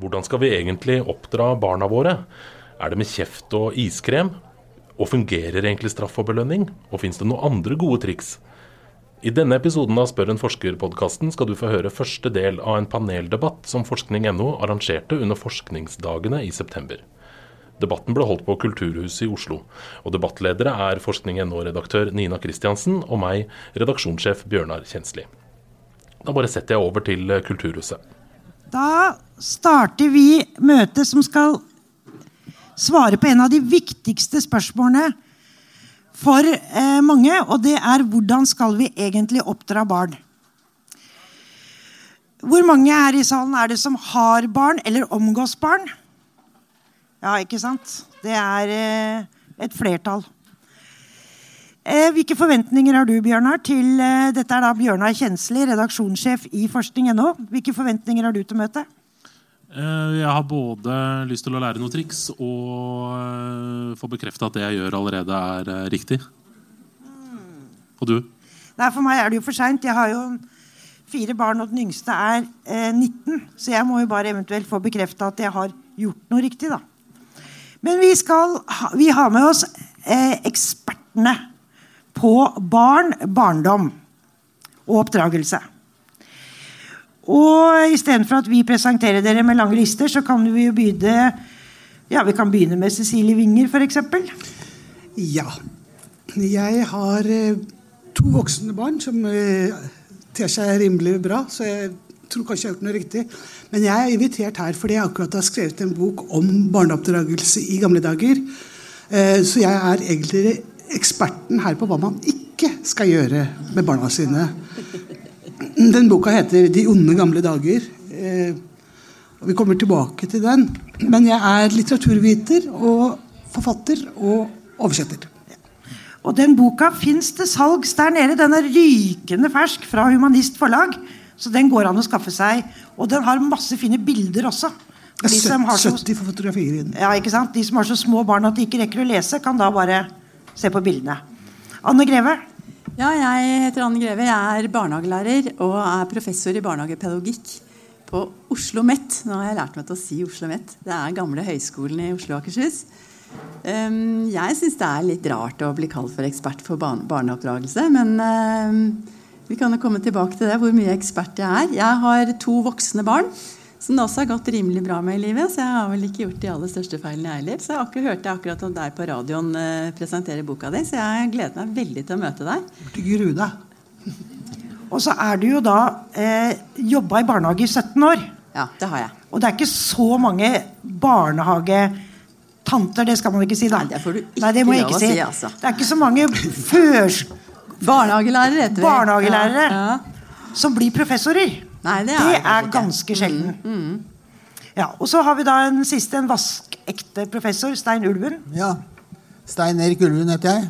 Hvordan skal vi egentlig oppdra barna våre? Er det med kjeft og iskrem? Og fungerer egentlig straff og belønning? Og fins det noen andre gode triks? I denne episoden av Spør en forsker-podkasten skal du få høre første del av en paneldebatt som forskning.no arrangerte under forskningsdagene i september. Debatten ble holdt på Kulturhuset i Oslo, og debattledere er forskning.no-redaktør Nina Kristiansen og meg, redaksjonssjef Bjørnar Kjensli. Da bare setter jeg over til Kulturhuset. Da starter vi møtet som skal svare på en av de viktigste spørsmålene for eh, mange, og det er hvordan skal vi egentlig oppdra barn? Hvor mange her i salen er det som har barn eller omgås barn? Ja, ikke sant? Det er eh, et flertall. Eh, hvilke forventninger har du, Bjørnar, til eh, Dette er da Bjørnar Kjensli, redaksjonssjef i forskning.no. Hvilke forventninger har du til møtet? Eh, jeg har både lyst til å lære noen triks og få bekrefta at det jeg gjør, allerede er riktig. Og du? Nei, For meg er det jo for seint. Jeg har jo fire barn, og den yngste er eh, 19. Så jeg må jo bare eventuelt få bekrefta at jeg har gjort noe riktig, da. Men vi, skal, vi har med oss ekspertene på barn, barndom og oppdragelse. Og istedenfor at vi presenterer dere med lange lister, så kan vi jo begynne ja, vi kan begynne med Cecilie Winger, f.eks. Ja. Jeg har eh, to voksne barn som eh, ter seg rimelig bra, så jeg tror kanskje jeg har gjort noe riktig. Men jeg er invitert her fordi jeg akkurat har skrevet en bok om barneoppdragelse i gamle dager. Eh, så jeg er egentlig eksperten her på hva man ikke skal gjøre med barna sine. Den boka heter 'De onde gamle dager'. Eh, Vi kommer tilbake til den. Men jeg er litteraturviter og forfatter og oversetter. Og den boka fins til salgs der nede. Den er rykende fersk fra Humanist Forlag. Så den går an å skaffe seg. Og den har masse fine bilder også. De som har så, 70 fotografier i den. ja, ikke sant? De som har så små barn at de ikke rekker å lese, kan da bare se på bildene. Anne Greve. Ja, jeg heter Anne Greve. Jeg er barnehagelærer og er professor i barnehagepedagogikk på Oslo OsloMet. Nå har jeg lært meg til å si Oslo OsloMet. Det er gamle høyskolen i Oslo og Akershus. Um, jeg syns det er litt rart å bli kalt for ekspert for barneoppdragelse. Men um, vi kan jo komme tilbake til det, hvor mye ekspert jeg er. Jeg har to voksne barn som det også har gått rimelig bra med i livet. Så jeg har vel ikke gjort de aller største feilene jeg heller. Så jeg akkurat hørte jeg akkurat om deg på radioen uh, presentere boka di, så jeg gleder meg veldig til å møte deg. Du gruer deg. Og så er du jo da eh, jobba i barnehage i 17 år. Ja, det har jeg. Og det er ikke så mange barnehagetanter, det skal man ikke si, da. Nei, det får du ikke Nei, det må jeg ikke si. si, altså. Det er ikke så mange førs Barnehagelærere heter vi. barnehagelærere Ja, ja. som blir professorer. Nei, det er, det er ganske sjelden. ganske sjelden. Ja, og så har vi da en siste, en vaskekte professor, Stein Ulven. Ja. Stein Erik Ulven heter jeg.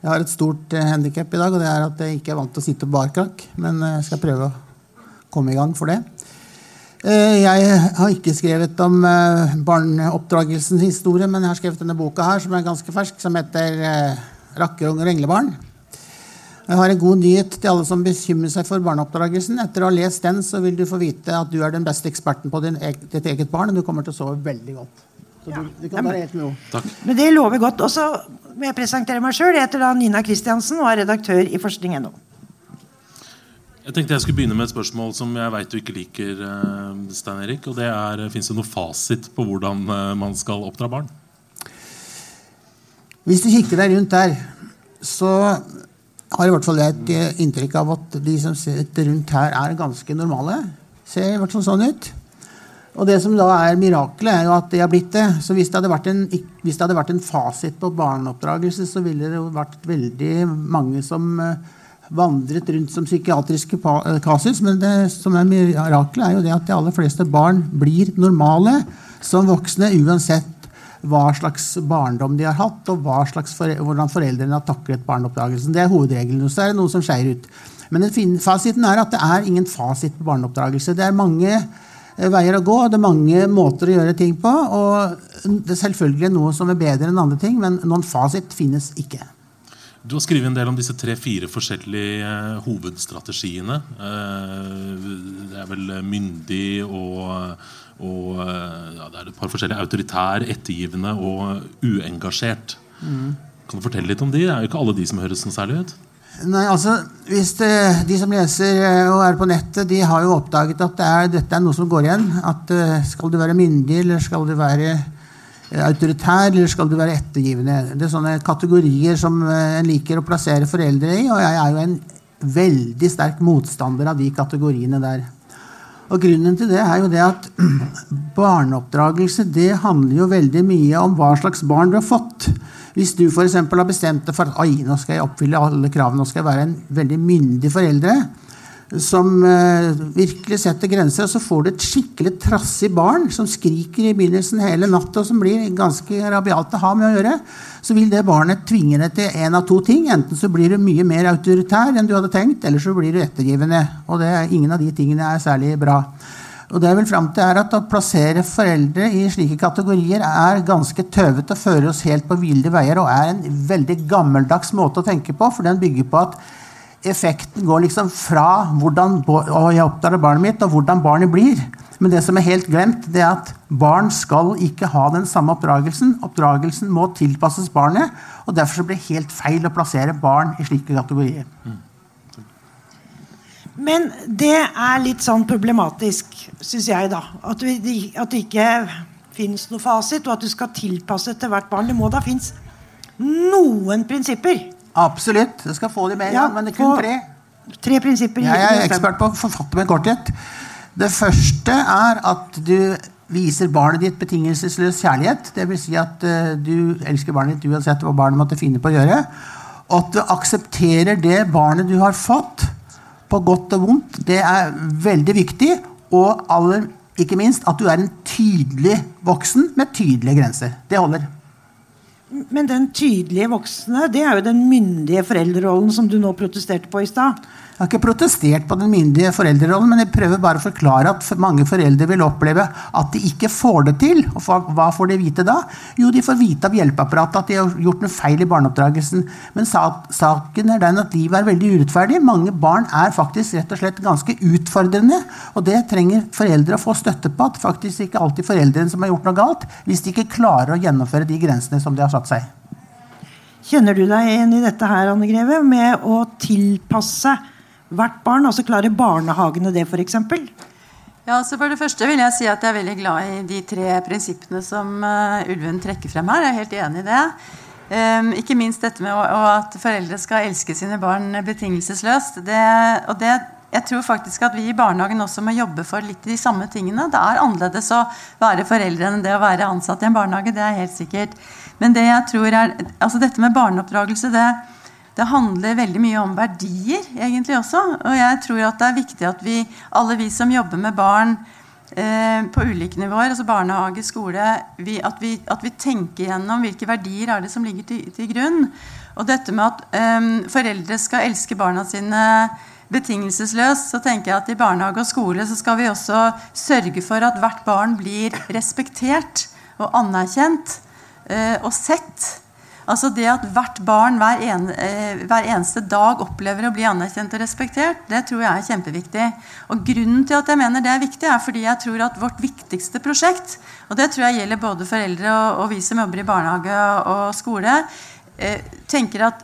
Jeg har et stort uh, handikap i dag, og det er at jeg ikke er vant til å sitte på barkrakk. Men eh, jeg skal prøve å komme i gang for det. Eh, jeg har ikke skrevet om uh, barneoppdragelsens historie, men jeg har skrevet denne boka her, som er ganske fersk, som heter uh, 'Rakkerunger og englebarn'. Jeg har en god nyhet til alle som bekymrer seg for barneoppdragelsen. Etter å ha lest den, så vil du få vite at du er den beste eksperten på din, ditt eget barn, og du kommer til å sove veldig godt. Så du, du kan være helt med. Takk. Men det lover godt. Og så må jeg presentere meg sjøl. Jeg heter da Nina Kristiansen og er redaktør i forskning.no. Jeg tenkte jeg skulle begynne med et spørsmål som jeg veit du ikke liker. eh, Stein Erik, og det er, Fins det noe fasit på hvordan eh, man skal oppdra barn? Hvis du kikker deg rundt der, så har i hvert fall et eh, inntrykk av at de som sitter rundt her, er ganske normale. Ser i hvert fall sånn ut. Og det som da er mirakelet, er jo at de har blitt det. Så hvis det hadde vært en, hadde vært en fasit på barneoppdragelse, så ville det jo vært veldig mange som eh, vandret rundt som psykiatriske eh, kasus. Men det som er mirakelet, er jo det at de aller fleste barn blir normale som voksne uansett hva slags barndom de har hatt, og slags hvordan foreldrene har taklet barneoppdragelsen. Det er hovedregelen. Så er det noe som skeier ut. Men fasiten er at det er ingen fasit på barneoppdragelse. Det er mange eh, veier å gå, og det er mange måter å gjøre ting på. Og det er selvfølgelig noe som er bedre enn andre ting, men noen fasit finnes ikke. Du har skrevet en del om disse tre-fire forskjellige eh, hovedstrategiene. Eh, det er vel myndig og, og ja, det er et par forskjellige autoritær, ettergivende og uengasjert. Mm. Kan du fortelle litt om de? Det er jo ikke alle de som høres noe særlig ut. Nei, altså, hvis det, De som leser og er på nettet, de har jo oppdaget at det er, dette er noe som går igjen. At Skal du være myndig, eller skal du være autoritær, eller skal du være ettergivende? Det er sånne kategorier som en liker å plassere foreldre i. Og jeg er jo en veldig sterk motstander av de kategoriene der. Og Grunnen til det er jo det at barneoppdragelse det handler jo veldig mye om hva slags barn du har fått. Hvis du for har bestemt deg for at nå skal jeg oppfylle alle kravene, nå skal jeg være en veldig myndig foreldre, som uh, virkelig setter grenser. Og så får du et skikkelig trassig barn som skriker i begynnelsen hele natta, og som blir ganske rabialt å ha med å gjøre. Så vil det barnet tvinge deg til en av to ting. Enten så blir du mye mer autoritær enn du hadde tenkt, eller så blir du ettergivende. Og det, ingen av de tingene er særlig bra. Og det jeg vil fram til er at Å plassere foreldre i slike kategorier er ganske tøvete og fører oss helt på ville veier og er en veldig gammeldags måte å tenke på, for den bygger på at effekten går liksom fra hvordan jeg oppdager barnet mitt, og hvordan barnet blir. Men det som er helt glemt, det er at barn skal ikke ha den samme oppdragelsen. Oppdragelsen må tilpasses barnet, og derfor blir det helt feil å plassere barn i slike kategorier. Men det er litt sånn problematisk, syns jeg, da. At, vi, at det ikke finnes noe fasit, og at du skal tilpasse til hvert barn. Det må da finnes noen prinsipper Absolutt. Jeg skal få de med, ja, men det er kun tre. Tre prinsipper. Jeg er ekspert på å forfatte med korthet. Det første er at du viser barnet ditt betingelsesløs kjærlighet. Dvs. Si at uh, du elsker barnet ditt uansett hva barnet måtte finne på å gjøre. Og at du aksepterer det barnet du har fått, på godt og vondt. Det er veldig viktig. Og aller, ikke minst at du er en tydelig voksen med tydelige grenser. Det holder. Men den tydelige voksne, det er jo den myndige foreldrerollen som du nå protesterte på i stad. Jeg har ikke protestert på den myndige foreldrerollen, men jeg prøver bare å forklare at mange foreldre vil oppleve at de ikke får det til. Og hva får de vite da? Jo, de får vite av hjelpeapparatet at de har gjort noe feil i barneoppdragelsen. Men saken er den at livet er veldig urettferdig. Mange barn er faktisk rett og slett ganske utfordrende. Og det trenger foreldre å få støtte på. At faktisk ikke alltid foreldrene som har gjort noe galt, hvis de ikke klarer å gjennomføre de grensene som de har satt seg. Kjenner du deg igjen i dette her, Anne Greve, med å tilpasse hvert barn? Altså Klarer barnehagene det, f.eks.? Ja, altså For det første vil jeg si at jeg er veldig glad i de tre prinsippene som uh, Ulven trekker frem her. Jeg er helt enig i det. Um, ikke minst dette med å, at foreldre skal elske sine barn betingelsesløst. Det, og det, jeg tror faktisk at vi i barnehagen også må jobbe for litt de samme tingene. Det er annerledes å være foreldre enn det å være ansatt i en barnehage. det er helt sikkert. Men det jeg tror er, altså dette med barneoppdragelse det, det handler veldig mye om verdier egentlig også. Og jeg tror at det er viktig at vi, alle vi som jobber med barn eh, på ulike nivåer, altså barnehage, skole, vi, at, vi, at, vi, tenker gjennom hvilke verdier er det som ligger til, til grunn. Og dette med at eh, foreldre skal elske barna sine betingelsesløst, så tenker jeg at i barnehage og skole så skal vi også sørge for at hvert barn blir respektert og anerkjent eh, og sett. Altså det at hvert barn hver, en, eh, hver, eneste dag opplever å bli anerkjent og respektert, det tror jeg er kjempeviktig. Og Grunnen til at jeg mener det er viktig, er fordi jeg tror at vårt viktigste prosjekt, og det tror jeg gjelder både foreldre og, og vi som jobber i barnehage og skole, eh, tenker at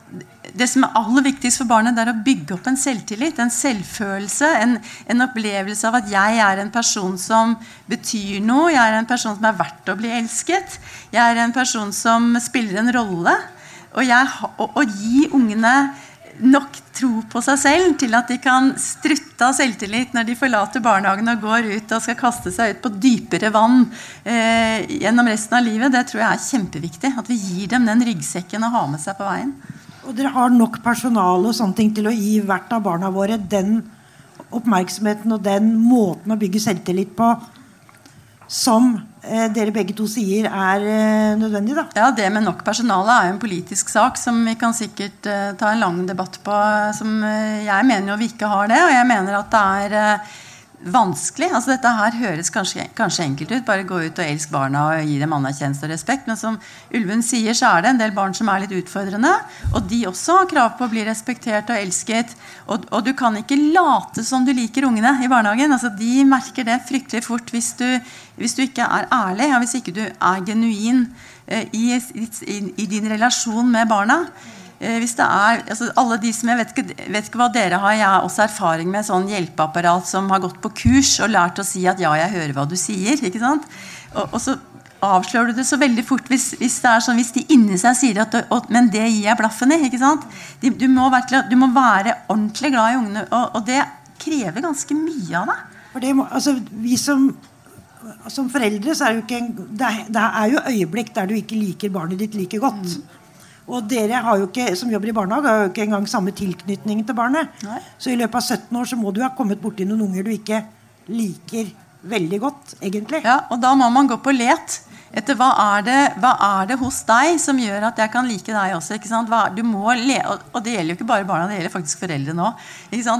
det som er aller viktigst for barnet, det er å bygge opp en selvtillit, en selvfølelse. En, en, opplevelse av at jeg er en person som betyr noe. Jeg er en person som er verdt å bli elsket. Jeg er en person som spiller en rolle. Og, jeg, gi ungene nok tro på seg selv til at de kan strutte av selvtillit når de forlater barnehagen og går ut og skal kaste seg ut på dypere vann eh, gjennom resten av livet, det tror jeg er kjempeviktig. At vi gir dem den ryggsekken å ha med seg på veien. Og dere har nok personale og sånne ting til å gi hvert av barna våre den oppmerksomheten og den måten å bygge selvtillit på som eh, dere begge to sier er eh, nødvendig? da? Ja, Det med nok personale er jo en politisk sak som vi kan sikkert eh, ta en lang debatt på. som eh, Jeg mener jo vi ikke har det. Og jeg mener at det er eh, vanskelig. altså Dette her høres kanskje, kanskje, enkelt ut. Bare gå ut og elsk barna og gi dem anerkjennelse og respekt. Men som Ulven sier, så er det en del barn som er litt utfordrende. Og de også har krav på å bli respektert og elsket. Og, og du kan ikke late som du liker ungene i barnehagen. altså De merker det fryktelig fort hvis du, hvis du ikke er ærlig, og hvis ikke du er genuin eh, i, i, i din relasjon med barna. Eh, hvis det er, altså alle de som, Jeg vet ikke, vet ikke, hva dere har. Jeg har også erfaring med sånn hjelpeapparat som har gått på kurs og lært å si at 'ja, jeg hører hva du sier'. ikke sant? Og, og så avslører du det så veldig fort hvis, hvis, det er sånn, hvis de inni seg sier at og, 'men det gir jeg blaffen i'. ikke sant? De, du, må være, du, må være ordentlig glad i ungene, og, og det krever ganske mye av deg. For det må, altså, vi som, som foreldre så er det jo ikke en, det er, det er jo øyeblikk der du ikke liker barnet ditt like godt. Mm. Og dere har jo ikke, som jobber i barnehage, har jo ikke engang samme tilknytning til barnet. Nei. Så i løpet av 17 år så må du ha kommet borti noen unger du ikke liker veldig godt, egentlig. Ja, Og da må man gå på let etter hva er, det, hva er det hos deg som gjør at jeg kan like deg også. ikke sant? Hva, du må le, og, det gjelder jo ikke bare barna, det gjelder faktisk foreldre nå.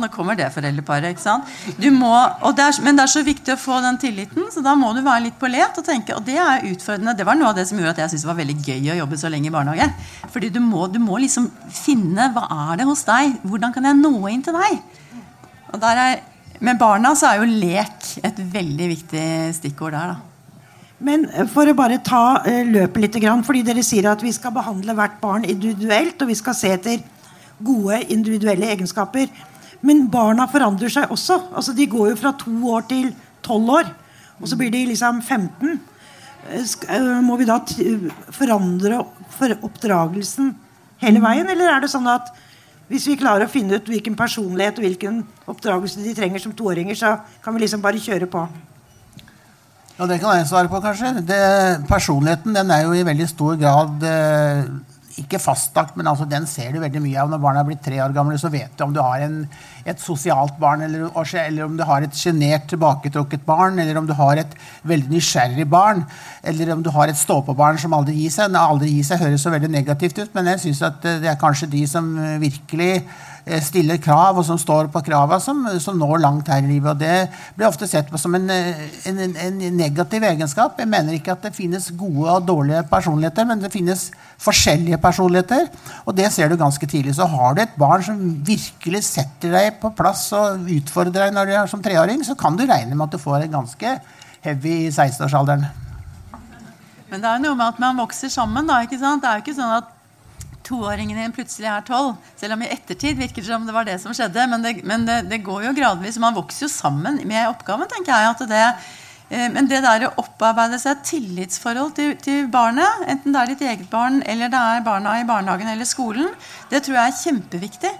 Nå kommer det foreldreparet. ikke sant? Du må, det er, men det er så viktig å få den tilliten, så da må du være litt på let. Og tenke, og det er utfordrende. Det var noe av det som gjorde at jeg syntes det var veldig gøy å jobbe så lenge i barnehage. Fordi du må, du må liksom finne hva er det hos deg. Hvordan kan jeg nå inn til deg? Og der er, med barna så er jo lek et veldig viktig stikkord der. da. Men eh, for å bare ta uh, løpet litt, fordi dere sier at vi skal behandle hvert barn individuelt, og vi skal se etter gode individuelle egenskaper. Men barna forandrer seg også. Altså, de går jo fra to år til tolv år. Og så blir de liksom 15. Eh, må vi da forandre oppdragelsen hele veien? Eller er det sånn at hvis vi klarer å finne ut hvilken personlighet og hvilken oppdragelse de trenger som toåringer, så kan vi liksom bare kjøre på? Ja, Det kan jeg svare på, kanskje. Det, personligheten den er jo i veldig stor grad eh, ikke fastlagt, men altså, den ser du veldig mye av. Når barna blitt tre år gamle, så vet du om du har en, et sosialt barn, eller, eller om du har et sjenert, tilbaketrukket barn, eller om du har et veldig nysgjerrig barn, eller om du har et stå-på-barn som aldri gir seg. Aldri gir seg høres så veldig negativt ut, men jeg syns at det er kanskje de som virkelig Eh, stiller krav, og som står på krava, som, som, når langt her i livet. og Det blir ofte sett på som en, eh, en, en, negativ egenskap. Jeg mener ikke at det finnes gode og dårlige personligheter, men det finnes forskjellige personligheter. Og det ser du ganske tidlig. Så har du et barn som virkelig setter deg på plass og utfordrer deg når du er som treåring, så kan du regne med at du får en ganske heavy 16-årsalderen. Men det er noe med at man vokser sammen. da, ikke sant? Det er jo ikke sånn at toåringen din plutselig er tolv. Selv om i ettertid virker det som det var det som skjedde. Men det, men det, det går jo gradvis. Man vokser jo sammen med oppgaven, tenker jeg. det eh, men det der å opparbeide seg et tillitsforhold til, til, barnet, enten det er ditt eget barn eller det er barna i barnehagen eller skolen, det tror jeg er kjempeviktig.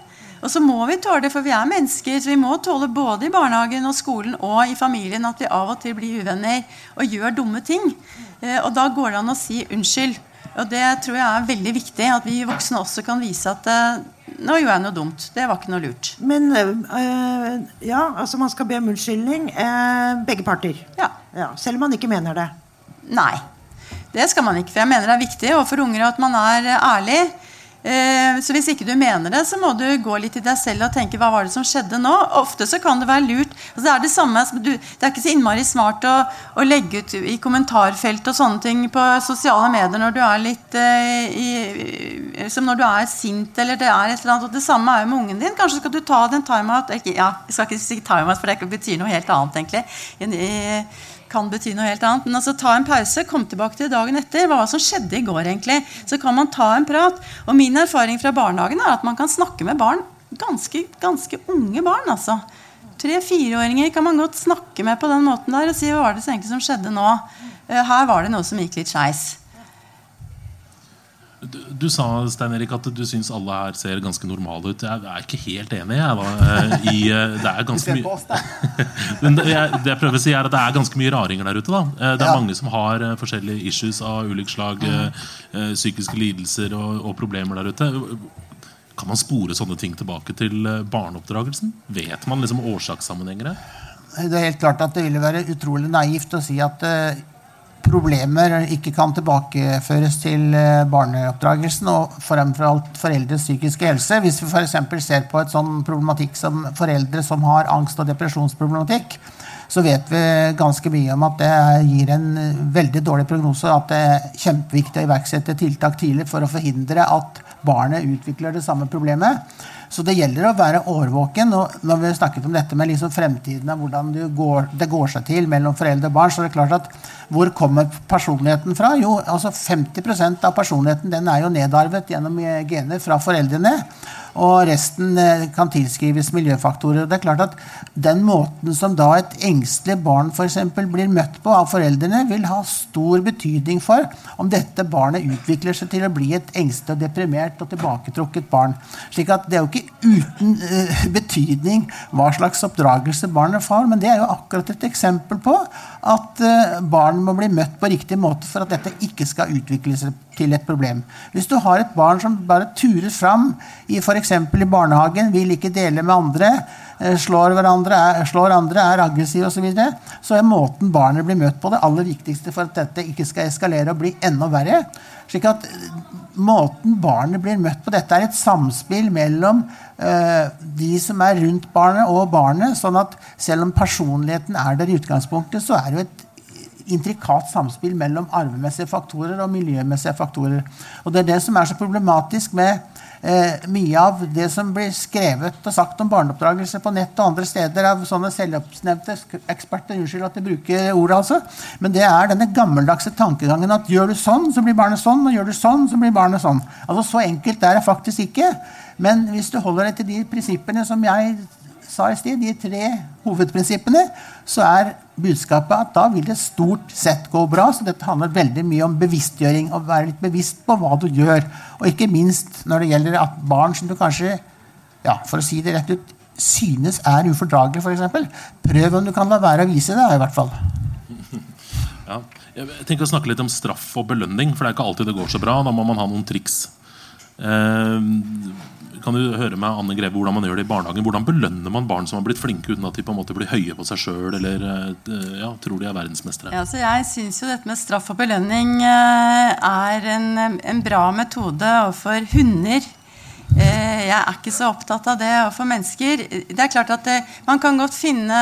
Og så må vi tåle for vi er mennesker, så vi må tåle både i barnehagen og skolen og i familien at vi av og til blir uvenner og gjør dumme ting. Eh, og da går det an å si unnskyld. Og det tror jeg er veldig viktig. At vi voksne også kan vise at uh, nå gjorde jeg noe dumt. Det var ikke noe lurt. Men uh, ja, altså man skal be om unnskyldning. Uh, begge parter. Ja. ja. Selv om man ikke mener det. Nei. Det skal man ikke. For jeg mener det er viktig overfor unger at man er ærlig. Eh, så hvis ikke du mener det, så må du gå litt i deg selv og tenke hva var det som skjedde nå. Ofte så kan det være lurt. Altså det er det samme, det er ikke så innmari smart å, å, legge ut i kommentarfelt og sånne ting på sosiale medier når du er litt eh, i, Som når du er sint eller det er et eller annet. Og det samme er jo med ungen din. Kanskje skal du ta den timeout Ja, jeg skal ikke si timeout, for det betyr noe helt annet, egentlig. I, i, kan bety noe helt annet. Men altså ta en pause, kom tilbake til dagen etter. Hva som skjedde i går, egentlig. Så kan man ta en prat. Og min erfaring fra barnehagen er at man kan snakke med barn. Ganske, ganske unge barn, altså. Tre-fireåringer kan man godt snakke med på den måten der og si hva var det egentlig som skjedde nå. Eh, her var det noe som gikk litt skeis. Du, du, sa Stein Erik, at du syns alle her ser ganske normale ut. Jeg er ikke helt enig. Jeg, da, eh, i, eh, det er ganske mye det, jeg, det jeg prøver å si er at det er ganske mye raringer der ute. Da. Eh, det er ja. mange som har forskjellige issues av ulike slag. Mm. Psykiske lidelser og, og, problemer der ute. Kan man spore sånne ting tilbake til barneoppdragelsen? Vet man liksom årsakssammenhengere? Det er helt klart at det ville være utrolig naivt å si at problemer ikke kan tilbakeføres til eh, barneoppdragelsen og fremfor alt foreldres psykiske helse. Hvis vi f.eks. ser på et sånn problematikk som foreldre som har angst- og depresjonsproblematikk, så vet vi ganske mye om at det gir en veldig dårlig prognose. At det er kjempeviktig å iverksette tiltak tidlig for å forhindre at barnet utvikler det samme problemet. Så det gjelder å være årvåken. Og når vi snakket om dette med liksom fremtiden og hvordan går, det går, seg til mellom foreldre og barn, så er det klart at hvor kommer personligheten fra? Jo, altså 50% av personligheten den er jo nedarvet gjennom gener fra foreldrene. Og resten eh, kan tilskrives miljøfaktorer. Og Det er klart at Den måten som da et engstelig barn for eksempel, blir møtt på av foreldrene, vil ha stor betydning for om dette barnet utvikler seg til å bli et engstelig og deprimert og tilbaketrukket barn. Slik at Det er jo ikke uten uh, betydning hva slags oppdragelse barnet får, men det er jo akkurat et eksempel på at uh, barn må bli møtt på riktig måte for at dette ikke skal utvikle seg til et problem. Hvis du har et barn som bare turer fram i f.eks. i barnehagen, vil ikke dele med andre, eh, slår, hverandre, slår andre, er aggressiv osv., så, videre, så er måten barnet blir møtt på, det aller viktigste for at dette ikke skal eskalere og bli enda verre. slik at eh, Måten barnet blir møtt på dette, er et samspill mellom uh, de som er rundt barnet, og barnet. sånn at selv om personligheten er der i utgangspunktet, så er det jo et intrikat samspill mellom arvemessige faktorer og miljømessige faktorer. Og Det er det som er så problematisk med eh, mye av det som blir skrevet og sagt om barneoppdragelse på nett og andre steder av sånne selvoppnevnte eksperter. Unnskyld at jeg bruker ordet, altså. Men det er denne gammeldagse tankegangen at gjør du sånn, så blir barnet sånn, og gjør du sånn, så blir barnet sånn. Altså Så enkelt er det faktisk ikke. Men hvis du holder deg til de prinsippene som jeg sa i sted, de tre hovedprinsippene, så er budskapet at da vil det stort sett gå bra. Så dette handler veldig mye om bevisstgjøring. Å være litt bevisst på hva du gjør. Og ikke minst når det gjelder at barn som du kanskje, ja, for å si det rett ut, synes er ufordragelig, f.eks. Prøv om du kan la være å vise det, i hvert fall. Ja. Jeg tenker å snakke litt om straff og belønning, for det er ikke alltid det går så bra. Da må man ha noen triks. Eh, kan du høre med Anne Greve hvordan man gjør det i barnehagen? Hvordan belønner man barn som har blitt flinke uten at de på en måte blir høye på seg sjøl eller eh, ja, tror de er verdensmestere? Ja, jeg syns jo dette med straff og belønning eh, er en, en bra metode overfor hunder. Jeg er ikke så opptatt av det overfor mennesker. Det er klart at det, Man kan godt finne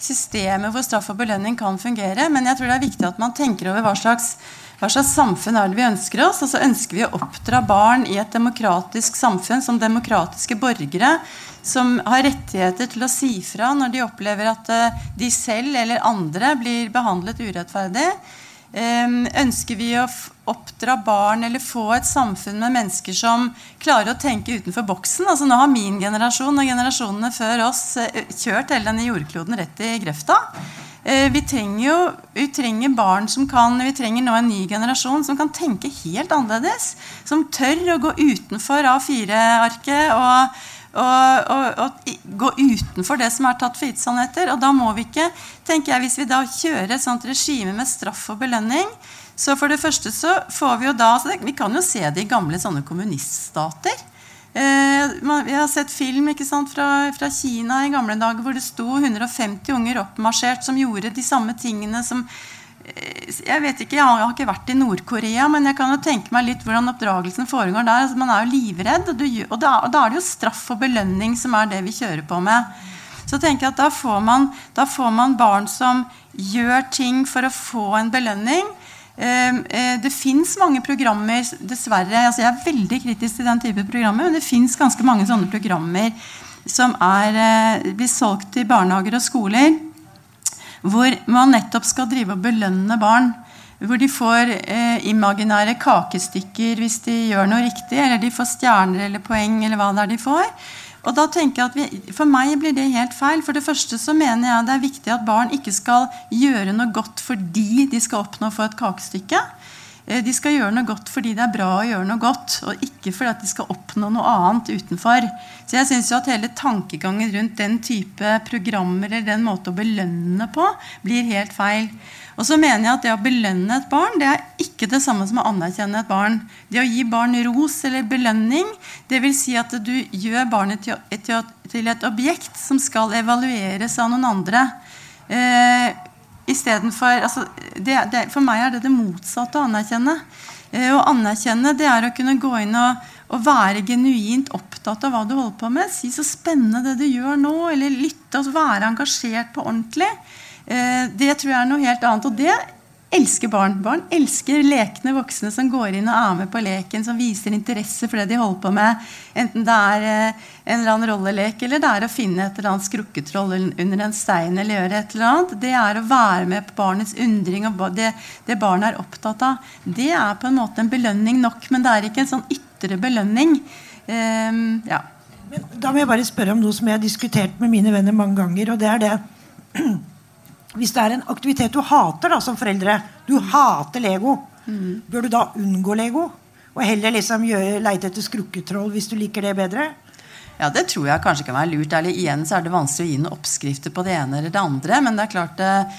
systemet hvor straff og belønning kan fungere, men jeg tror det er viktig at man tenker over hva slags hva slags samfunn er det vi ønsker oss? Og så ønsker vi å oppdra barn i et demokratisk samfunn som demokratiske borgere som har rettigheter til å si fra når de opplever at eh, de selv eller andre blir behandlet urettferdig. Ehm, ønsker vi å oppdra barn eller få et samfunn med mennesker som klarer å tenke utenfor boksen? Altså Nå har min generasjon og generasjonene før oss eh, kjørt hele denne jordkloden rett i grøfta. Eh, vi trenger jo vi trenger barn som kan Vi trenger nå en ny generasjon som kan tenke helt annerledes. Som tør å gå utenfor A4-arket og, og, og, og, gå utenfor det som er tatt for gitt Og da må vi ikke tenker jeg, Hvis vi da kjører et sånt regime med straff og belønning, så for det første så får vi jo da Vi kan jo se det i gamle sånne kommuniststater. Eh, vi har sett film sant, fra, fra, Kina i gamle dager hvor det sto 150 unger oppmarsjert som gjorde de samme tingene som eh, jeg vet ikke, jeg har ikke vært i Nord-Korea, men jeg kan jo tenke meg litt hvordan oppdragelsen foregår der. Altså, man er jo livredd, og, du, og, da, og, da, er det jo straff og belønning som er det vi kjører på med. Så tenker jeg at da får man, da får man barn som gjør ting for å få en belønning. Ehm, eh, det fins mange programmer, dessverre. altså Jeg er veldig kritisk til den type programmer, men det fins ganske mange sånne programmer som er, eh, blir solgt til barnehager og skoler, hvor man nettopp skal drive og belønne barn. Hvor de får eh, imaginære kakestykker hvis de gjør noe riktig, eller de får stjerner eller poeng, eller hva det er de får. Og da tenker jeg at vi, For meg blir det helt feil. For det første så mener jeg det er viktig at barn ikke skal gjøre noe godt fordi de skal oppnå å få et kakestykke. Eh, de skal gjøre noe godt fordi det er bra å gjøre noe godt, og ikke fordi at de skal oppnå noe annet utenfor. Så jeg synes jo at hele tankegangen rundt den type programmer eller den måte å belønne på blir helt feil. Og så mener jeg at Det å belønne et barn det er ikke det samme som å anerkjenne et barn. Det å gi barn ros eller belønning, vil si at du gjør barnet til et objekt som skal evalueres av noen andre. Eh, for, altså, for meg er det det motsatte å anerkjenne. Eh, å anerkjenne det er å kunne gå inn og, og, være genuint opptatt av hva du holder på med. Si så spennende det du gjør nå, eller lytte og være engasjert på ordentlig. Eh, det tror jeg er noe helt annet. Og det elsker barn. Barn elsker lekne voksne som går inn og er med på leken, som viser interesse for det de holder på med. Enten det er eh, en eller annen rollelek, eller det er å finne et eller annet skrukketroll under en stein. eller gjøre et eller annet. Det er å være med på barnets undring og det, det barnet er opptatt av. Det er på en måte en belønning nok, men det er ikke en sånn ytre belønning. Um, ja. Da må jeg bare spørre om noe som jeg har diskutert med mine venner mange ganger. og det er det Hvis det er en aktivitet du hater da, som foreldre, du hater Lego, mm. bør du da unngå Lego? Og heller liksom leite etter skrukketroll hvis du liker det bedre? Ja, Det tror jeg kanskje kan være lurt. Eller igjen så er det vanskelig å gi noen oppskrifter på det ene eller det andre. Men det er klart, eh,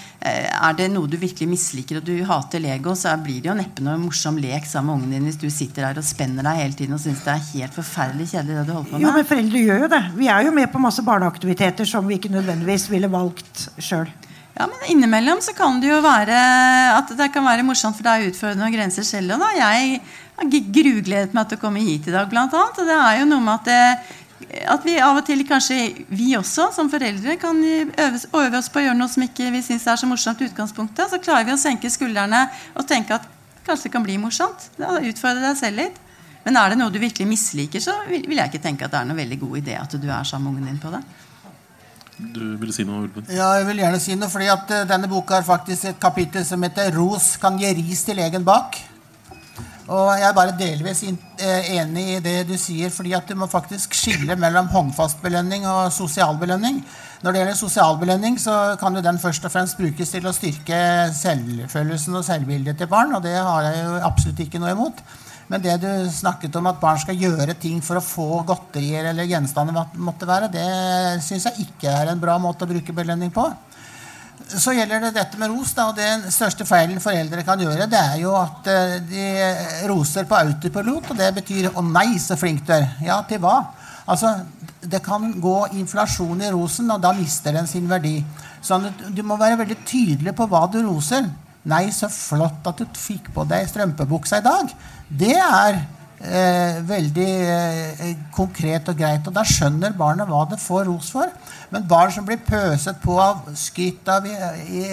er det noe du virkelig misliker, og du hater Lego, så blir det jo neppe noe morsom lek sammen med ungen din hvis du sitter der og spenner deg hele tiden og syns det er helt forferdelig kjedelig det du holder på med. Jo, men foreldre gjør jo det. Vi er jo med på masse barneaktiviteter som vi ikke nødvendigvis ville valgt sjøl. Ja, men Innimellom så kan det jo være at det kan være morsomt for deg å utfordrende noen grenser selv. Og da. Jeg har grugledet meg til å komme hit i dag, blant annet. Og det er jo noe med at, det, at vi av og til, kanskje vi også som foreldre, kan øve, øve oss på å gjøre noe som ikke vi syns er så morsomt i utgangspunktet. Så klarer vi å senke skuldrene og tenke at kanskje det kan bli morsomt. Da Utfordre deg selv litt. Men er det noe du virkelig misliker, så vil jeg ikke tenke at det er noe veldig god idé at du er sammen med ungen din på det. Du ville si noe, Ulven? Ja, jeg vil gjerne si noe. fordi at uh, Denne boka har faktisk et kapittel som heter 'Ros kan gi ris til legen bak'. Og jeg er bare delvis uh, enig i det du sier, fordi at du må faktisk skille mellom håndfast belønning og sosial belønning. Når det gjelder sosial belønning, så kan jo den først og fremst brukes til å styrke selvfølelsen og selvbildet til barn, og det har jeg jo absolutt ikke noe imot. Men det du snakket om at barn skal gjøre ting for å få godterier eller gjenstander, måtte være, det syns jeg ikke er en bra måte å bruke belønning på. Så gjelder det dette med ros. Da, og Den største feilen foreldre kan gjøre, det er jo at eh, de roser på autopilot. Og det betyr 'Å nei, så flink du er'. Ja, til hva? Altså, Det kan gå inflasjon i rosen, og da mister den sin verdi. Så du må være veldig tydelig på hva du roser. Nei, så flott at du fikk på deg strømpebuksa i dag. Det er eh, veldig eh, konkret og greit. Og da skjønner barnet hva det får ros for. Men barn som blir pøset på av skryt av i, i,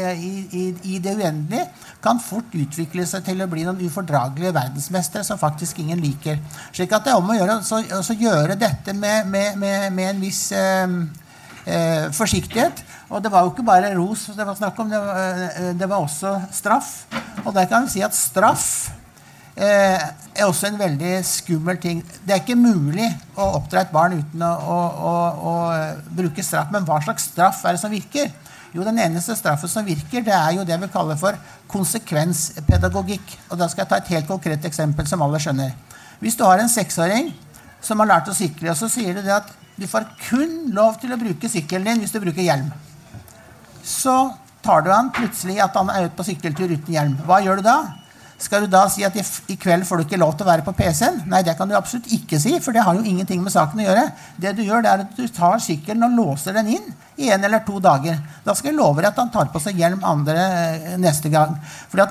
i, i, det uendelige, kan fort utvikle seg til å bli noen ufordragelige verdensmestere som faktisk ingen liker. Slik at det er om å gjøre så, gjøre dette med, med, med, med en viss eh, eh, forsiktighet. Og det var jo ikke bare ros det var snakk om, det var, eh, det var også straff. Og der kan vi si at straff eh, er også en veldig skummel ting. Det er ikke mulig å oppdra et barn uten å, å, å, å, bruke straff. Men hva slags straff er det som virker? Jo, Den eneste straffen som virker, det er jo det vi kaller for konsekvenspedagogikk. Og Da skal jeg ta et helt konkret eksempel som alle skjønner. Hvis du har en seksåring som har lært å sykle, og så sier du det at du får kun lov til å bruke sykkelen din hvis du bruker hjelm. Så tar du han plutselig at han er ute på sykkeltur uten hjelm. Hva gjør du da? Skal du da si at i kveld får du ikke lov til å være på PC-en? Nei, det kan du absolutt ikke si, for det har jo ingenting med saken å gjøre. Det du gjør, det er at du tar sykkelen og låser den inn i en eller to dager. Da skal jeg love deg at han tar på seg hjelm andre eh, neste gang. For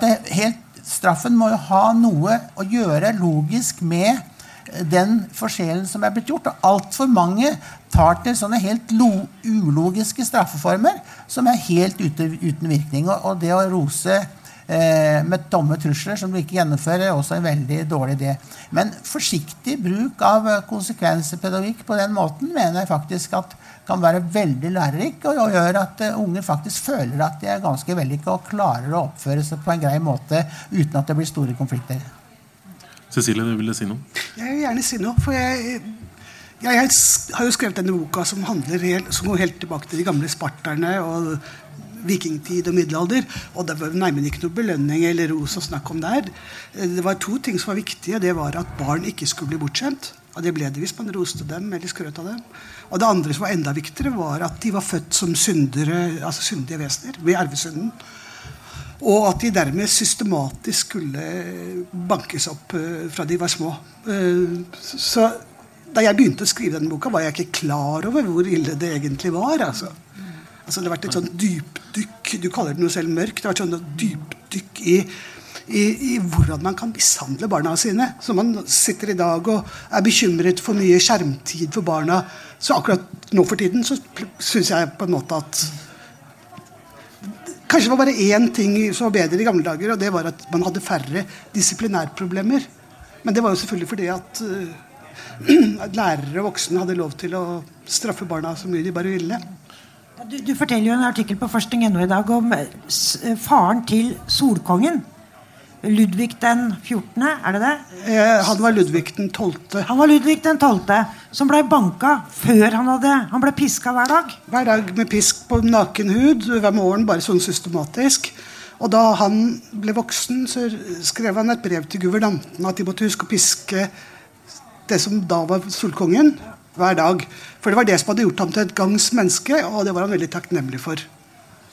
straffen må jo ha noe å gjøre logisk med den forskjellen som er blitt gjort. Og altfor mange tar til sånne helt ulogiske straffeformer som er helt ute, uten virkning. Og, og, det å rose eh, med tomme trusler som du ikke gjennomfører, er også en veldig dårlig idé. Men forsiktig bruk av konsekvenspedagogikk på den måten mener jeg faktisk at kan være veldig lærerik og, og gjør at uh, unger faktisk føler at de er ganske vellykka og klarer å oppføre seg på en grei måte uten at det blir store konflikter. Cecilie, du ville si noe? Jeg vil gjerne si noe. for jeg, jeg, har jo skrevet denne boka som, helt, som går helt tilbake til de gamle sparterne og vikingtid og middelalder. Og det var nærmere ikke noe belønning eller ros å snakke om der. Det var to ting som var viktige. Det var at barn ikke skulle bli bortskjemt. Og det ble det hvis man roste dem eller skrøt av dem. Og det andre som var enda viktigere, var at de var født som syndere, altså syndige vesener med arvesynden. Og at de dermed systematisk skulle bankes opp uh, fra de var små. Uh, så da jeg begynte å skrive denne boka, var jeg ikke klar over hvor ille det egentlig var. altså. Altså, det har vært et sånn dypdykk Du kaller det noe selv mørkt. Det har vært sånn dypdykk i, i, i, hvordan man kan mishandle barna sine. Så man sitter i dag og er bekymret for mye skjermtid for barna. Så akkurat nå for tiden så syns jeg på en måte at Kanskje det var bare én ting som var bedre i gamle dager, og det var at man hadde færre disiplinærproblemer. Men det var jo selvfølgelig fordi at, uh, at lærere og voksne hadde lov til å straffe barna så mye de bare ville. Du, du forteller jo en artikkel på forskning.no i dag om uh, faren til Solkongen. Ludvig den 14., er det det? Eh, han var Ludvig den 12. Han var Ludvig den 12., som ble banka før han hadde Han ble piska hver dag. Hver dag med pisk på naken hud, hver morgen bare sånn systematisk. Og da han ble voksen, så skrev han et brev til guvernanten at de måtte huske å piske det som da var solkongen, hver dag. For det var det som hadde gjort ham til et gangs menneske, og det var han veldig takknemlig for.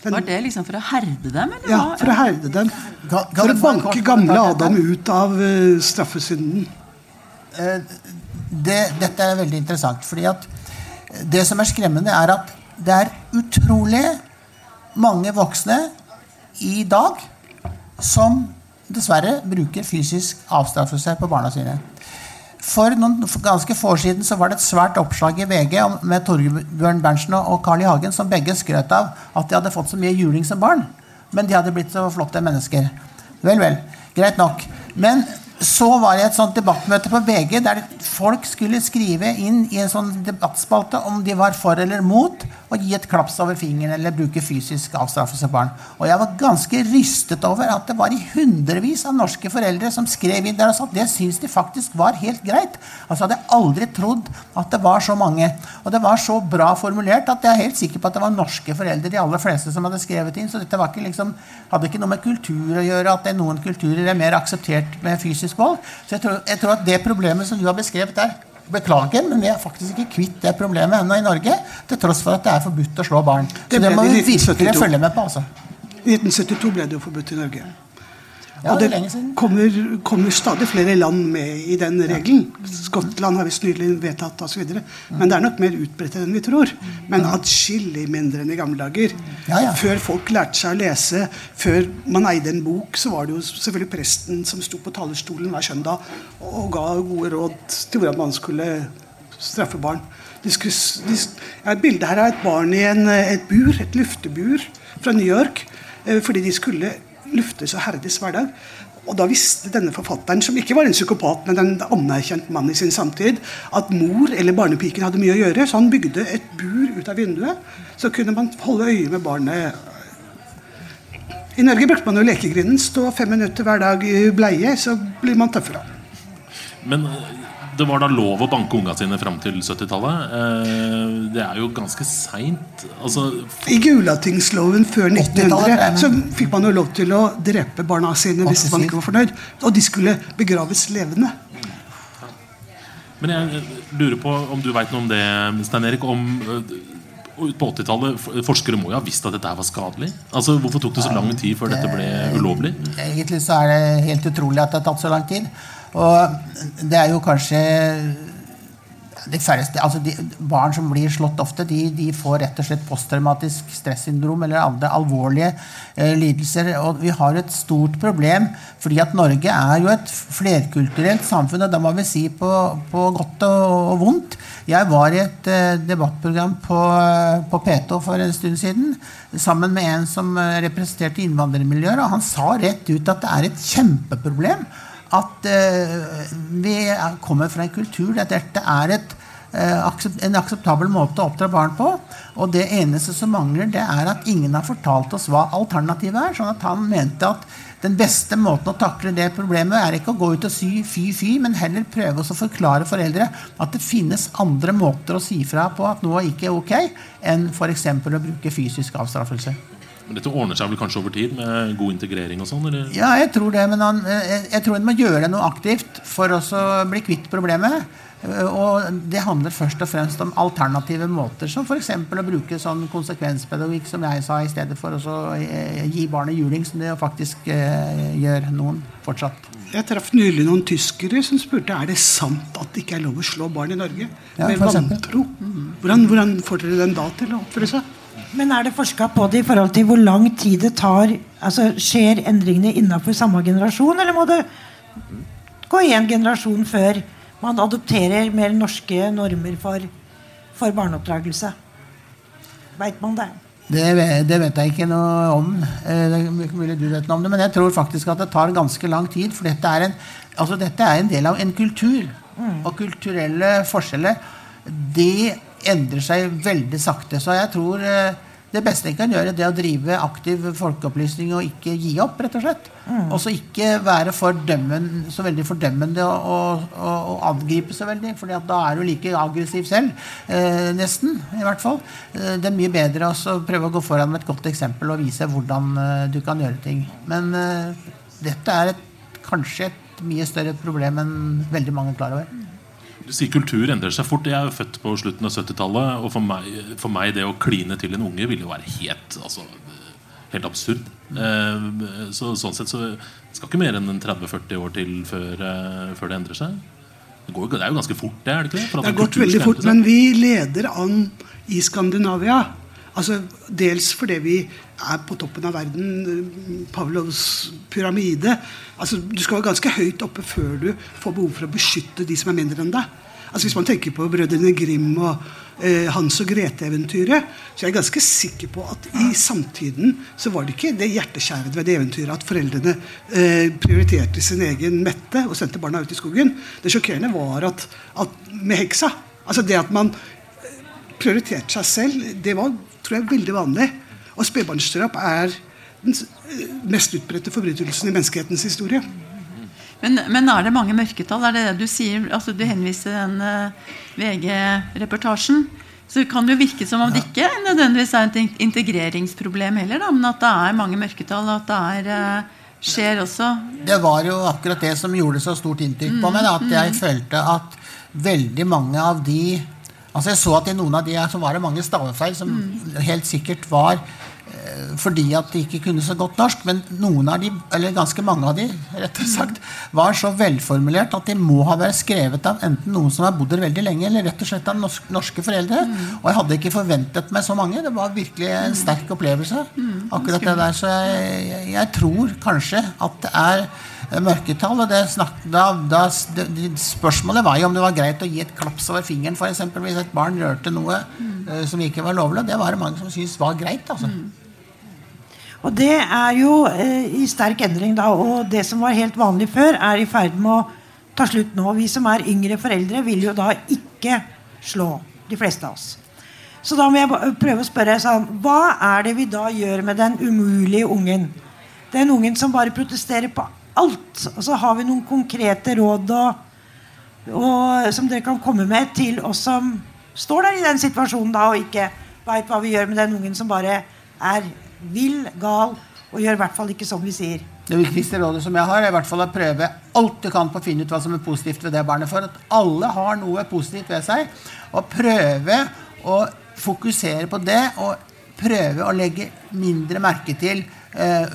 Den, var det liksom for å herde dem? Eller? Ja, for å herde dem. For å banke gamle Adam ut av uh, straffesynden. Uh, det, dette er veldig interessant. fordi at det som er skremmende, er at det er utrolig mange voksne i dag som dessverre bruker fysisk avstraffelse på barna sine. For noen ganske få år siden så var det et svært oppslag i VG med Torbjørn Berntsen og Carl I. Hagen som begge skrøt av at de hadde fått så mye juling som barn. Men de hadde blitt så flotte mennesker. Vel, vel. Greit nok. Men så var det et sånt debattmøte på VG der folk skulle skrive inn i en sånn debattspalte om de var for eller mot å gi et klaps over fingeren eller bruke fysisk avstraffelse av barn. Og jeg var ganske rystet over at det var i hundrevis av norske foreldre som skrev inn der og sa at det syns de faktisk var helt greit. Altså hadde jeg aldri trodd at det var så mange. Og det var så bra formulert at jeg er helt sikker på at det var norske foreldre, de aller fleste, som hadde skrevet inn. Så dette ikke liksom, hadde ikke noe med kultur å gjøre, at det er noen kulturer er mer akseptert med fysisk fysisk valg. Så jeg tror, jeg tror, at det problemet som du har beskrevet der Beklager, men vi er faktisk ikke kvitt det problemet ennå i Norge. Til tross for at det er forbudt å slå barn. Så det, må vi virkelig følge med på. altså. I 1972 ble det jo forbudt i Norge. Ja, og det, kommer, kommer, stadig flere land med i den regelen. Skottland har visst nylig vedtatt osv. Men det er nok mer utbredt enn vi tror. Men atskillig mindre enn i gamle dager. Ja, ja. Før folk lærte seg å lese, før man eide en bok, så var det jo selvfølgelig presten som sto på talerstolen hver søndag og ga gode råd til hvordan man skulle straffe barn. De skulle, de, ja, et bilde her er et barn i en, et bur, et luftebur fra New York. Eh, fordi de skulle luftes og herdes hver dag. Og da visste denne forfatteren, som ikke var en psykopat, men en anerkjent mann i sin samtid, at mor eller barnepiken hadde mye å gjøre, så han bygde et bur ut av vinduet. Så kunne man holde øye med barnet. I Norge brukte man jo lekegrinden. Stå fem minutter hver dag i bleie, så blir man tøffere. Men det var da lov å banke unga sine fram til 70-tallet. Eh, det er jo ganske seint. Altså, I Gulatingsloven før 1900 så fikk man jo lov til å drepe barna sine hvis man ikke var fornøyd. Og de skulle begraves levende. Men jeg lurer på om du veit noe om det, Stein Erik. Om, eh, på 80-tallet, Forskere må jo ha visst at dette var skadelig? Altså, Hvorfor tok det så lang tid før dette ble ulovlig? Egentlig så er det helt utrolig at det har tatt så lang tid. Og det er jo kanskje færreste, altså de, Barn som blir slått ofte, de, de, får rett og slett posttraumatisk stressyndrom eller andre alvorlige eh, lidelser. Og vi har et stort problem, fordi at Norge er jo et flerkulturelt samfunn. Og da må vi si på, på godt og, og, vondt. Jeg var i et eh, debattprogram på, på P2 for en stund siden sammen med en som eh, representerte innvandrermiljøer, og han sa rett ut at det er et kjempeproblem at uh, vi kommer fra en kultur der dette er et, uh, en akseptabel måte å oppdra barn på. Og det eneste som mangler, det er at ingen har fortalt oss hva alternativet er. sånn at han mente at den beste måten å takle det problemet er ikke å gå ut og si fy, fy, men heller prøve å forklare foreldre at det finnes andre måter å si fra på at noe ikke er ok, enn f.eks. å bruke fysisk avstraffelse. Dette ordner seg vel kanskje over tid med god integrering og sånn? Ja, jeg tror det. Men han, jeg, jeg tror en må gjøre noe aktivt for å bli kvitt problemet. Og det handler først og fremst om alternative måter, som f.eks. å bruke sånn konsekvenspedagogikk, som jeg sa, i stedet for å eh, gi barnet juling, som det faktisk eh, gjør noen fortsatt. Jeg traff nylig noen tyskere som spurte er det sant at det ikke er lov å slå barn i Norge. Ja, Med vantro. Hvordan, hvordan får dere den da til å oppføre seg? Men er det forska på det i forhold til hvor lang tid det tar altså Skjer endringene innenfor samme generasjon, eller må det gå én generasjon før man adopterer mer norske normer for, for barneoppdragelse? Veit man det? Det, det, vet jeg ikke noe om. Eh, det er mulig du vet noe om det, Men jeg tror faktisk at det tar ganske lang tid. For dette er en, altså dette er en del av en kultur. Mm. Og kulturelle forskjeller de endrer seg veldig sakte. Så jeg tror eh, det beste en kan gjøre, det er å drive aktiv folkeopplysning og ikke gi opp, rett og slett. Mm. Og så ikke være så veldig fordømmende og, og, og, angripe så veldig. For da er du like aggressiv selv. Eh, nesten, i hvert fall. Eh, det er mye bedre å prøve å gå foran med et godt eksempel og vise hvordan eh, du kan gjøre ting. Men dette er et, kanskje et mye større problem enn veldig mange er klar over. Du sier kultur endrer seg fort. Jeg er jo født på slutten av 70-tallet. Og for meg, for meg, det å kline til en unge ville jo være helt, altså, helt absurd. Eh, så, sånn sett så skal ikke mer enn 30-40 år til før, eh, før, det endrer seg. Det, går, det, er jo ganske fort, det? er Det ikke det? Det har gått veldig fort, men vi leder an i Skandinavia. Altså, dels fordi vi er på toppen av verden. Pavlovs pyramide. Altså, du skal være ganske høyt oppe før du får behov for å beskytte de som er mindre enn deg. Altså, hvis man tenker på Brødrene Grim og eh, Hans og Grete-eventyret, så er jeg ganske sikker på at i samtiden så var det ikke det hjerteskjærende ved det eventyret at foreldrene eh, prioriterte sin egen Mette og sendte barna ut i skogen. Det sjokkerende var at, at med heksa Altså det at man prioriterte seg selv, det var tror jeg er veldig vanlig. Og spedbarnsdrap er den mest utbredte forbrytelsen i menneskehetens historie. Men, men, er det mange mørketall? Er det det du sier? Altså, du henviser den uh, eh, VG-reportasjen. Så kan det jo virke som om det ikke nødvendigvis er et integreringsproblem heller, da, men at det er mange mørketall, og at det er, uh, skjer også Det var jo akkurat det som gjorde så stort inntrykk på meg. Da, at jeg mm. følte at veldig mange av de Altså Jeg så at i noen av de så var det mange stavefeil som mm. helt sikkert var eh, fordi at de ikke kunne så godt norsk. Men noen av de, eller ganske mange av de rett og sagt, var så velformulert at de må ha vært skrevet av enten noen som har bodd der veldig lenge, eller rett og slett av norske, norske foreldre. Mm. Og jeg hadde ikke forventet meg så mange. Det var virkelig en sterk opplevelse. Mm. akkurat det der, Så jeg, jeg tror kanskje at det er mørketall. og det snak, da, da, det, Spørsmålet var jo om det var greit å gi et klaps over fingeren for eksempel, hvis et barn rørte noe mm. uh, som ikke var lovlig. Det var det mange som syntes var greit. altså. Mm. Og det er jo uh, i sterk endring, da. Og det som var helt vanlig før, er i ferd med å ta slutt nå. Vi som er yngre foreldre, vil jo da ikke slå de fleste av oss. Så da må jeg prøve å spørre sånn, Hva er det vi da gjør med den umulige ungen? Den ungen som bare protesterer på alt. Og så har vi noen konkrete råd og, og, som dere kan komme med til oss som står der i den situasjonen da, og ikke veit hva vi gjør med den ungen som bare er vill, gal og gjør i hvert fall ikke som vi sier. Det viktigste rådet som jeg har, er i hvert fall å prøve alt du kan på å finne ut hva som er positivt ved det barnet. For at alle har noe positivt ved seg. Og prøve å fokusere på det, og prøve å legge mindre merke til eh,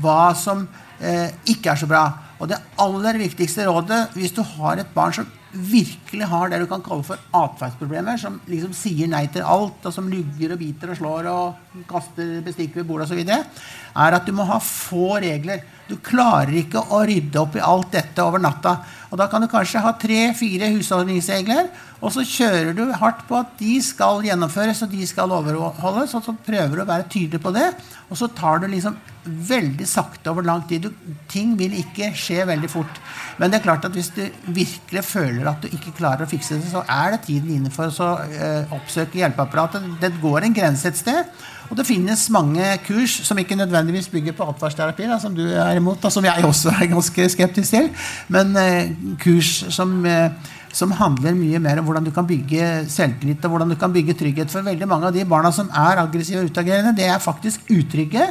hva som eh, ikke er så bra. Og det aller viktigste rådet hvis du har et barn som virkelig har det du kan kalle for atferdsproblemer, som liksom sier nei til alt, og som lugger og biter og slår og kaster bestikk ved bordet osv., er at du må ha få regler. Du klarer ikke å rydde opp i alt dette over natta. Og da kan du kanskje ha tre-fire husholdningsregler, og så kjører du hardt på at de skal gjennomføres og de skal overholdes, og så prøver du å være tydelig på det. Og så tar du liksom veldig sakte over lang tid. Du, ting vil ikke skje veldig fort. Men det er klart at hvis du virkelig føler at du ikke klarer å fikse det, så er det tiden inne for å eh, oppsøke hjelpeapparatet. Det går en grense et sted. Og det finnes mange kurs som ikke nødvendigvis bygger på atferdsterapi, som du er imot, og som jeg også er ganske skeptisk til, men eh, kurs som, eh, som, handler mye mer om hvordan du kan bygge selvtillit og hvordan du kan bygge trygghet. For veldig mange av de barna som er aggressive og utagerende, det er faktisk utrygge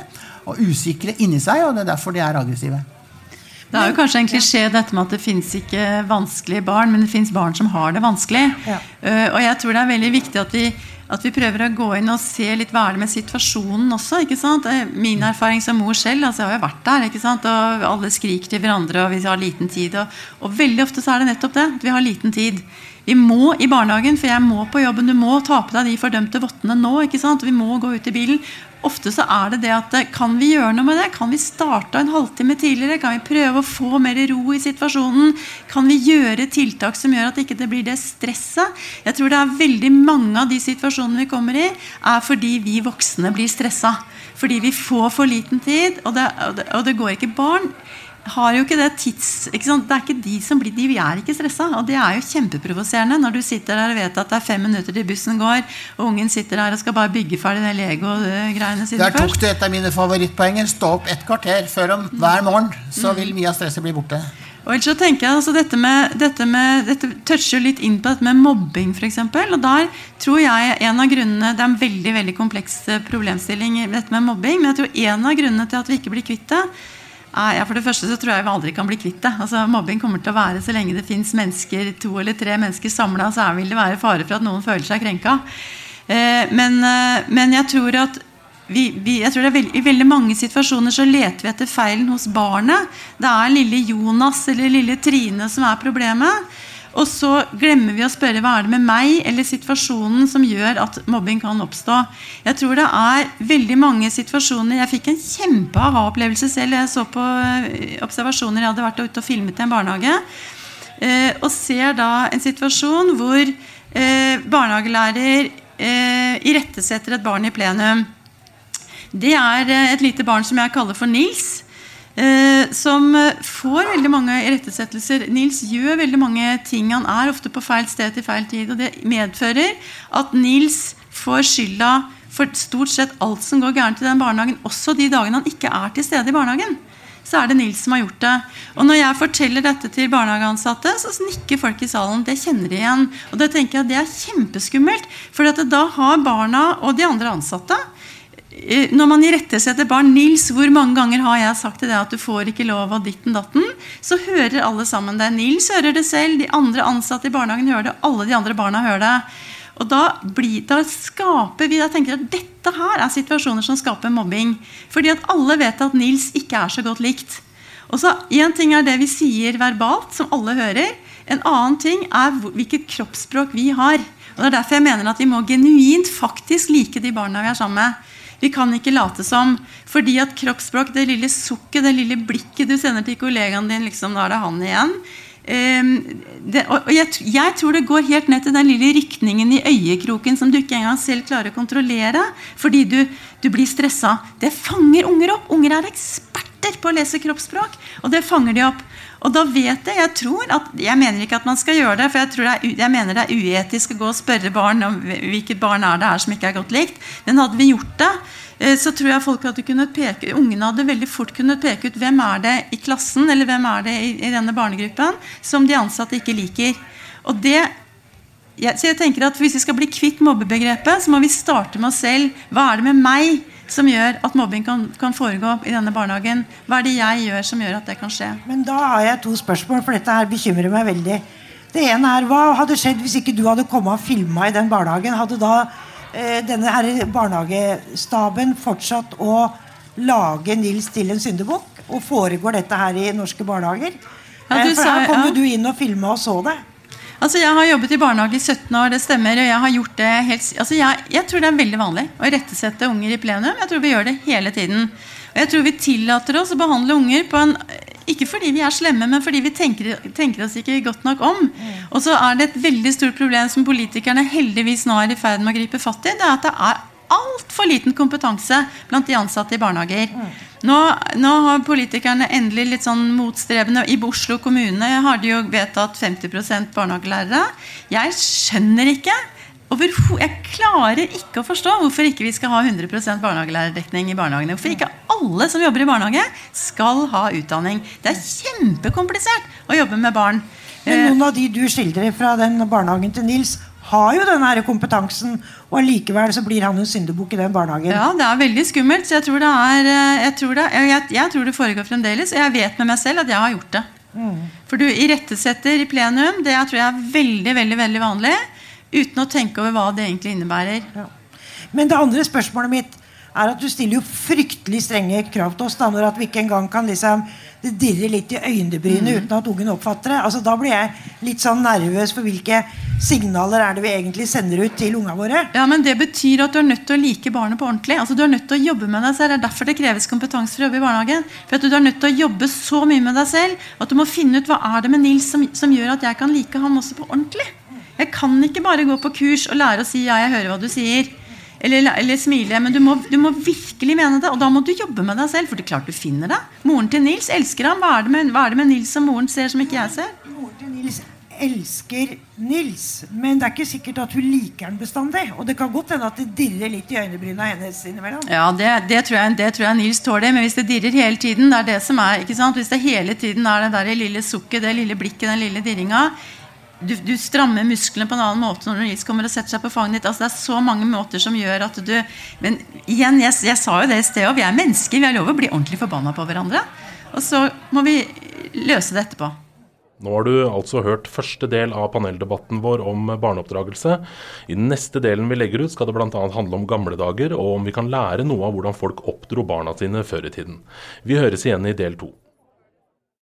og usikre inni seg, og det er derfor de er aggressive. Det er jo kanskje en klisjé dette med at det fins ikke vanskelige barn, men det fins barn som har det vanskelig. Ja. Uh, og jeg tror det er veldig viktig at vi at vi prøver å gå inn og se litt hva er det med situasjonen også. ikke sant? Min erfaring som mor selv, altså jeg har jo vært der, ikke sant? og alle skriker til hverandre, og vi har liten tid. Og, og veldig ofte så er det nettopp det. at Vi har liten tid. Vi må i barnehagen, for jeg må på jobben. Du må ta på deg de fordømte vottene nå. ikke sant? Vi må gå ut i bilen. Ofte så er det det at eh, kan vi gjøre noe med det? Kan vi starte en halvtime tidligere? Kan vi prøve å få mer ro i situasjonen? Kan vi gjøre tiltak som gjør at det ikke blir det stresset? Jeg tror det er veldig mange av de situasjonene vi kommer i, er fordi vi voksne blir stressa. Fordi vi får for liten tid, og det, og det, og det går ikke barn har jo ikke det tids... Ikke det er ikke de som blir de, Vi er ikke stressa. Og det er jo kjempeprovoserende når du sitter der og vet at det er fem minutter til bussen går, og ungen sitter der og skal bare bygge ferdig det Lego-greiene sine Der tok du et av mine favorittpoenger. Stå opp et kvarter før om hver morgen, så vil mye av stresset bli borte. Og ellers så tenker jeg altså dette med, dette med dette toucher litt inn på dette med mobbing f.eks. Og der tror jeg en av grunnene Det er en veldig veldig kompleks problemstilling dette med mobbing. Men jeg tror en av grunnene til at vi ikke blir kvitt det, ja, for det første så tror jeg vi aldri kan bli kvitt det. Altså, mobbing kommer til å være så lenge det fins mennesker, to eller tre mennesker samla, så vil det være fare for at noen føler seg krenka. Eh, men, eh, men, jeg tror at vi, vi, jeg tror det er veld, I veldig mange situasjoner så leter vi etter feilen hos barnet. Det er lille Jonas eller lille Trine som er problemet. Og så glemmer vi å spørre hva er det med meg eller situasjonen som gjør at mobbing kan oppstå. Jeg tror det er veldig mange situasjoner Jeg fikk en kjempe aha-opplevelse selv. Jeg så på eh, observasjoner jeg hadde vært ute og filmet i en barnehage. Eh, og ser da en situasjon hvor eh, barnehagelærer irettesetter et barn i plenum. Det er et lite barn som jeg kaller for Nils. Eh, som får veldig mange irettesettelser. Nils gjør veldig mange ting. Han er ofte på feil sted til feil tid. Og det medfører at Nils får skylda for stort sett alt som går gærent i den barnehagen. Også de dagene han ikke er til stede i barnehagen. Så er det Nils som har gjort det. Og når jeg forteller dette til barnehageansatte, så nikker folk i salen. Det kjenner de igjen. Og det tenker jeg det er kjempeskummelt. For da har barna og de andre ansatte når man irettesetter barn Nils, hvor mange ganger har jeg sagt til deg at du får ikke lov av ditten datten? Så hører alle sammen det. Nils hører det selv, de andre ansatte i barnehagen hører det, alle de andre barna hører det. Og da, blir, da skaper vi, da tenker at Dette her er situasjoner som skaper mobbing. Fordi at alle vet at Nils ikke er så godt likt. Og så Én ting er det vi sier verbalt, som alle hører. En annen ting er hvilket kroppsspråk vi har. Og Det er derfor jeg mener at vi må genuint faktisk like de barna vi er sammen med. Vi kan ikke late som. Fordi at kroppsspråk, det lille sukket, det lille blikket du sender til kollegaen din liksom, Da er det han igjen. Um, det, og jeg, jeg, tror det går helt ned til den lille rykningen i øyekroken som du ikke engang selv klarer å kontrollere fordi du, du blir stressa. Det fanger unger opp. Unger er eksperter på å lese kroppsspråk. Og det fanger de opp. Og da vet jeg Jeg tror at, jeg mener ikke at man skal gjøre det, for jeg, det er, jeg mener det er uetisk å gå og spørre barn om hvilket barn er det er som ikke er godt likt. Men hadde vi gjort det, eh, så tror jeg folk hadde kunnet peke, ungene hadde veldig fort kunnet peke ut hvem er det i klassen eller hvem er det i, i denne barnegruppen som de ansatte ikke liker. Og det så jeg tenker at Hvis vi skal bli kvitt mobbebegrepet, så må vi starte med oss selv. Hva er det med meg som gjør at mobbing kan, kan, foregå i denne barnehagen? Hva er det jeg gjør som gjør at det kan skje? Men Da har jeg to spørsmål, for dette her bekymrer meg veldig. Det ene er, Hva hadde skjedd hvis ikke du hadde kommet og filma i den barnehagen? Hadde da eh, denne her barnehagestaben fortsatt å lage Nils til en syndebukk? Og foregår dette her i norske barnehager? Ja, eh, for her kom ja. du inn og filma og så det. Altså, Jeg har jobbet i barnehage i 17 år, det stemmer. og Jeg har gjort det helt... Altså, jeg, jeg tror det er veldig vanlig å irettesette unger i plenum. Jeg tror vi gjør det hele tiden. Og jeg tror vi tillater oss å behandle unger på en ikke fordi vi er slemme, men fordi vi tenker, tenker oss ikke godt nok om. Og så er det et veldig stort problem som politikerne heldigvis nå er i ferd med å gripe fatt i. Det er at det er altfor liten kompetanse blant de ansatte i barnehager. Nå, nå, har politikerne endelig litt sånn motstrebende I Oslo kommune har de jo vedtatt 50% barnehagelærere. Jeg skjønner ikke Jeg klarer ikke å forstå hvorfor ikke vi skal ha 100% barnehagelærerdekning i barnehagene. Hvorfor ikke alle som jobber i barnehage, skal ha utdanning. Det er kjempekomplisert å jobbe med barn. Men noen av de du skildrer fra den barnehagen til Nils, har jo her kompetansen, og allikevel så blir han en syndebukk i den barnehagen. Ja, Det er veldig skummelt. så Jeg tror det, er, eh, jeg tror det, jeg, jeg tror det foregår fremdeles. Og jeg vet med meg selv at jeg har gjort det. Mm. For du irettesetter i plenum. Det jeg tror jeg er veldig veldig, veldig vanlig. Uten å tenke over hva det egentlig innebærer. Ja. Men det andre spørsmålet mitt er at du stiller jo fryktelig strenge krav til oss da, når at vi ikke engang kan liksom det dirrer litt i øynebrynet mm. uten at ungen oppfatter det. Altså, da blir jeg litt sånn nervøs for hvilke signaler er det vi egentlig sender ut til ungene våre. Ja, men Det betyr at du er nødt til å like barnet på ordentlig. Altså, du er nødt til å jobbe med deg selv. Det er derfor det kreves kompetanse for å jobbe i barnehagen. For at Du er nødt til å jobbe så mye med deg selv at du må finne ut hva er det med Nils som, som gjør at jeg kan like ham også på ordentlig. Jeg kan ikke bare gå på kurs og lære å si ja, jeg hører hva du sier eller, eller smile. Men du må, du må, virkelig mene det, og da må du jobbe med deg selv. For det er klart du finner det. Moren til Nils elsker ham. Hva er det med, hva er det med Nils som moren ser, som ikke jeg ser? Moren til Nils elsker Nils, men det er ikke sikkert at hun liker han bestandig. Og det kan godt hende at det dirrer litt i øynebryna hennes innimellom. Ja, det, det, tror jeg, det, tror jeg, Nils tåler, men hvis det dirrer hele tiden, det er det som er, ikke sant? Hvis det hele tiden er det der lille sukket, det lille blikket, den lille dirringa, du, du, strammer musklene på en annen måte når Nils kommer og setter seg på fanget ditt. Altså, det er så mange måter som gjør at du Men igjen, jeg, jeg sa jo det i sted òg. Vi er mennesker. Vi har lov å bli ordentlig forbanna på hverandre. Og så må vi løse det etterpå. Nå har du altså hørt første del av paneldebatten vår om barneoppdragelse. I den neste delen vi legger ut, skal det bl.a. handle om gamle dager, og om vi kan lære noe av hvordan folk oppdro barna sine før i tiden. Vi høres igjen i del to.